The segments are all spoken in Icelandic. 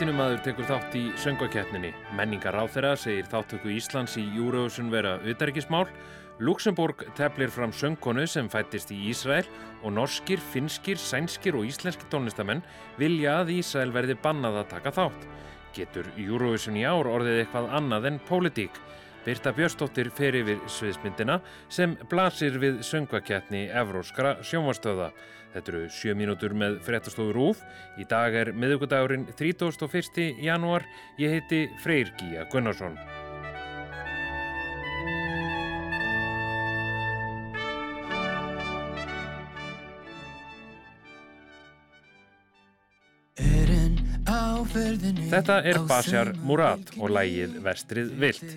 Palestínumadur tekur þátt í söngakeppninni. Menningar á þeirra segir þáttöku Íslands í Júruvísun vera auðverkismál. Luxemburg teflir fram söngkonu sem fættist í Ísrael og norskir, finskir, sænskir og íslenski tónlistamenn vilja að Ísrael verði bannað að taka þátt. Getur Júruvísun í ár orðið eitthvað annað en pólitík? Birta Björnstóttir fer yfir sviðsmyndina sem blasir við söngvakettni Evróskra sjónvastöða. Þetta eru sjö mínútur með frettastóður úf. Í dag er miðugudagurinn 31. janúar. Ég heiti Freyr Gíja Gunnarsson. Þetta er Bashar Murad og lægið Vestrið Vilt.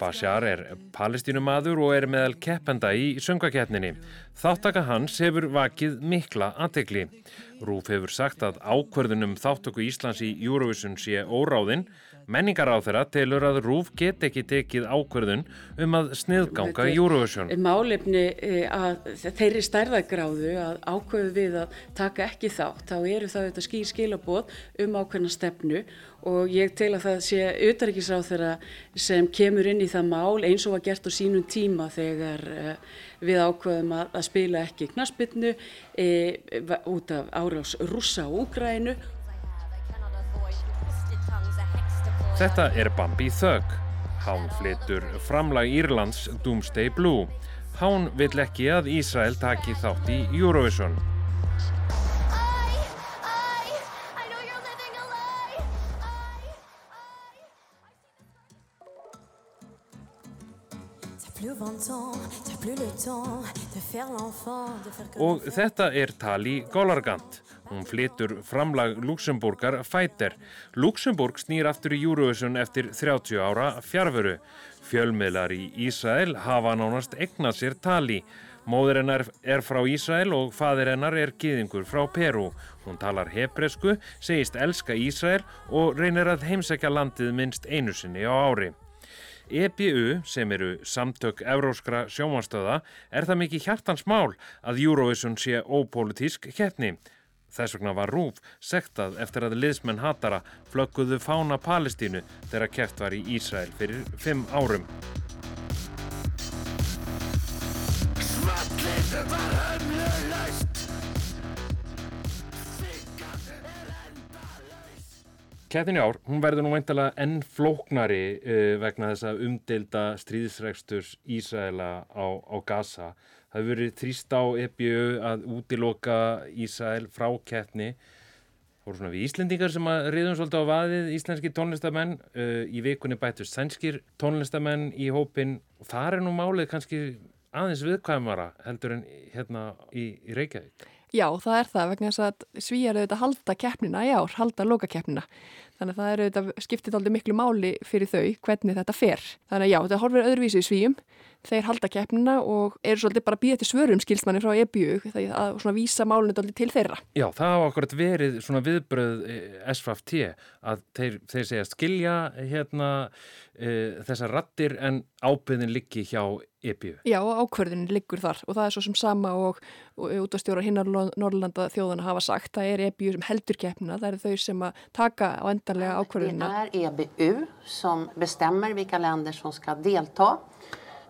Bashar er palestínumadur og er meðal keppenda í söngakeppninni. Þáttaka hans hefur vakið mikla aðtegli. Rúf hefur sagt að ákverðunum þáttöku Íslands í Eurovision sé óráðinn Menningar á þeirra telur að Rúf get ekki tekið ákverðun um að sniðganga Eurovision. Málefni eh, að þeirri stærðagráðu að ákverðu við að taka ekki þátt, þá eru það þetta skýr skilabóð um ákverðna stefnu og ég tel að það sé auðarikisráð þeirra sem kemur inn í það mál eins og var gert á sínum tíma þegar eh, við ákveðum að, að spila ekki knaspinnu e, út af árás rúsa og úgrænu Þetta er Bambi Thug. Hán flytur framlag Írlands Doomsday Blue. Hán vill ekki að Ísrael taki þátt í Eurovision. Og þetta er Tali Golargant. Hún flytur framlag Luxemburgar Fighter. Luxemburg snýr aftur í Eurovision eftir 30 ára fjárveru. Fjölmiðlar í Ísrael hafa nánast egnað sér Tali. Móður hennar er frá Ísrael og fadir hennar er giðingur frá Peru. Hún talar hebresku, segist elska Ísrael og reynir að heimsækja landið minnst einu sinni á ári. EBU, sem eru samtök evróskra sjómanstöða, er það mikið hjartans mál að Eurovision sé ópolítísk keppni. Þess vegna var Rúf sektað eftir að liðsmenn hatara flögguðu fána Palestínu þegar kert var í Ísrael fyrir fimm árum. Kettin í ár, hún verður nú veintalega enn flóknari uh, vegna þess að umdelda stríðsregsturs Ísraela á, á Gaza. Það hefur verið þrýst á EBU að útiloka Ísrael frá kettni. Það voru svona við Íslendingar sem að riðum svolítið á vaðið, íslenski tónlistamenn. Uh, í vikunni bætust sænskir tónlistamenn í hópin það er nú málið kannski aðeins viðkvæmara heldur en hérna í, í Reykjavík. Já, það er það vegna þess að svíjar auðvitað halda keppnina í ár, halda lokakeppnina. Þannig að það er auðvitað skiptið aldrei miklu máli fyrir þau hvernig þetta fer. Þannig að já, þetta horfir öðruvísi í svíjum. Þeir halda keppnina og eru svolítið bara býðið til svörum skilsmanni frá EBU þegar að svona vísa málunni aldrei til þeirra. Já, það hafa okkur verið svona viðbröð eh, SFT að þeir, þeir segja skilja hérna e, þessar rattir en ábyrðin liggi hjá EBU. Já, ákverðin liggur þar og það er svo sem sama og, og út á stjóra hinnar Norrlanda þjóðana hafa sagt. Það er EBU sem heldur keppnina, það eru þau sem að taka á endarlega ákverðina. Det er EBU sem bestemmer hvilka länder som skal delta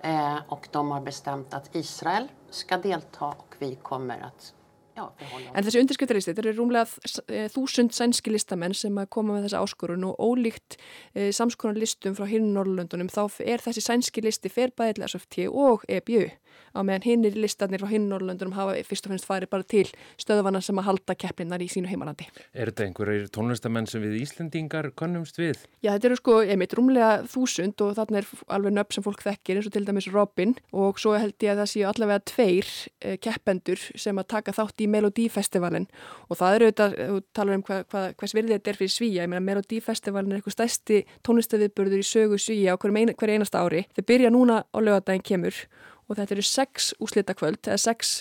Eh, och de har bestämt att Israel ska delta och vi kommer att Já, en þessi undirskiptalisti, þetta eru rúmlega eh, þúsund sænski listamenn sem koma með þessa áskorun og ólíkt e, samskonar listum frá hinn Norrlundunum þá er þessi sænski listi fer bæðilega SFT og EBU á meðan hinnir listanir frá hinn Norrlundunum hafa fyrst og finnst farið bara til stöðvana sem að halda keppninar í sínu heimalandi. Er þetta einhverjir tónlistamenn sem við Íslendingar konumst við? Já, þetta eru sko, ég meit, rúmlega þúsund og þarna er alveg nöpp sem fólk þekkir eins og til dæmis Robin og svo held ég að í Melodífestivalin og það eru auðvitað, þú talar um hva, hva, hvers virðið þetta er fyrir Svíja, ég meina Melodífestivalin er eitthvað stæsti tónlistaviðbörður í sögu Svíja á hverju ein, einasta ári. Þeir byrja núna á lögadaginn kemur og þetta eru sex úslitakvöld eða sex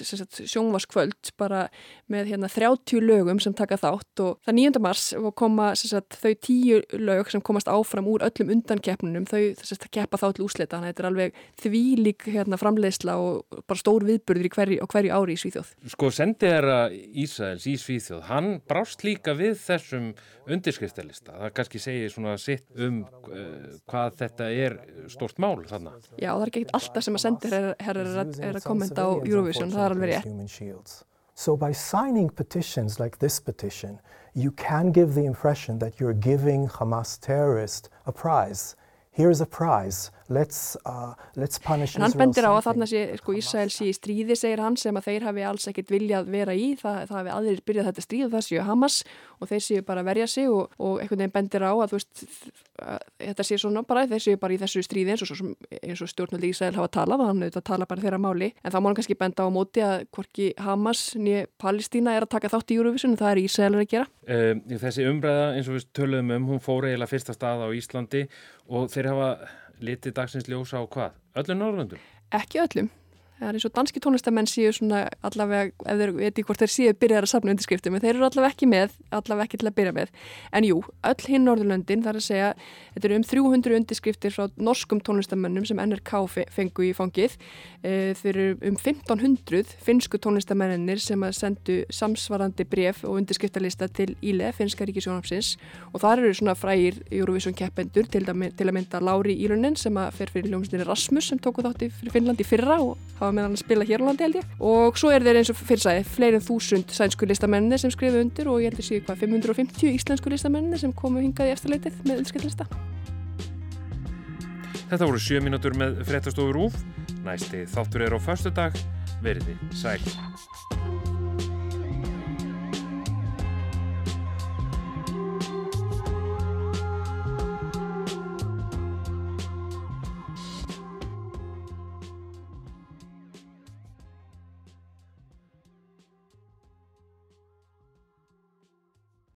sjónvaskvöld bara með hérna 30 lögum sem taka þátt og það 9. mars koma sagt, þau tíu lög sem komast áfram úr öllum undankeppnunum þau sagt, keppa þá til úslita þannig að þetta er alveg þvílík hérna, framleiðsla og bara stór viðburður í hverju, hverju ári í Svíþjóð. Sko sendið er að Ísæls í Svíþjóð, hann brást líka við þessum undirskriftalista það kannski segir svona sitt um uh, hvað þetta er stort mál þannig. Já, það er ekki alltaf sem að sendir er, er, er, er að kommenta á Eurovision, það er alveg rétt. So by signing petitions like this petition, you can give the impression that you're giving Hamas terrorists a prize. Here's a prize let's, uh, let's punish Israel. En hann bendir á að þarna sé, sko, Ísrael sé í stríði, segir hann, sem að þeir hafi alls ekkit viljað vera í, það, það hafi aðrir byrjað þetta stríð og það séu Hamas og þeir séu bara verja sig og, og einhvern veginn bendir á að, veist, að þetta sé svona bara, þeir séu bara í þessu stríði eins og, eins og stjórnaldi Ísrael hafa talað og hann auðvitað tala bara þeirra máli, en þá má hann kannski benda á móti að hvorki Hamas niður Palestína er að taka þátt í Eurovision, það er Ísrael að gera. Um, þessi umræða, eins og við töluðum um, hún fór eiginlega fyrsta stað á Íslandi og þeir hafa litið dagsins ljósa á hvað? Öllum Norrlöndum? Ekki öllum. Það er eins og danski tónlistamenn séu svona allavega, ef þeir veit í hvort þeir séu byrjar að safna undirskriftum, en þeir eru allavega ekki með, allavega ekki til að byrja með. En jú, öll hinn Norðurlöndin, er að segja, þetta eru um 300 undirskriftir frá norskum tónlistamennum sem NRK fengu í fangið. E, þeir eru um 1500 finsku tónlistamennir sem að sendu samsvarandi bref og undirskriftalista til Íle, finska ríkisjónafsins og þar eru svona frægir Eurovision keppendur til að mynda Lári Ílunin sem að fer fyrir hafa með hann að spila hér á landi held ég. Og svo er þeir eins og fyrrsæði fleirin þúsund sænsku listamennir sem skrifu undir og ég held að séu hvað 550 íslensku listamennir sem komu hingað í eftirleitið með öllskellista Þetta voru 7 mínútur með fréttastofur úf næsti þáttur er á förstu dag veriði sæl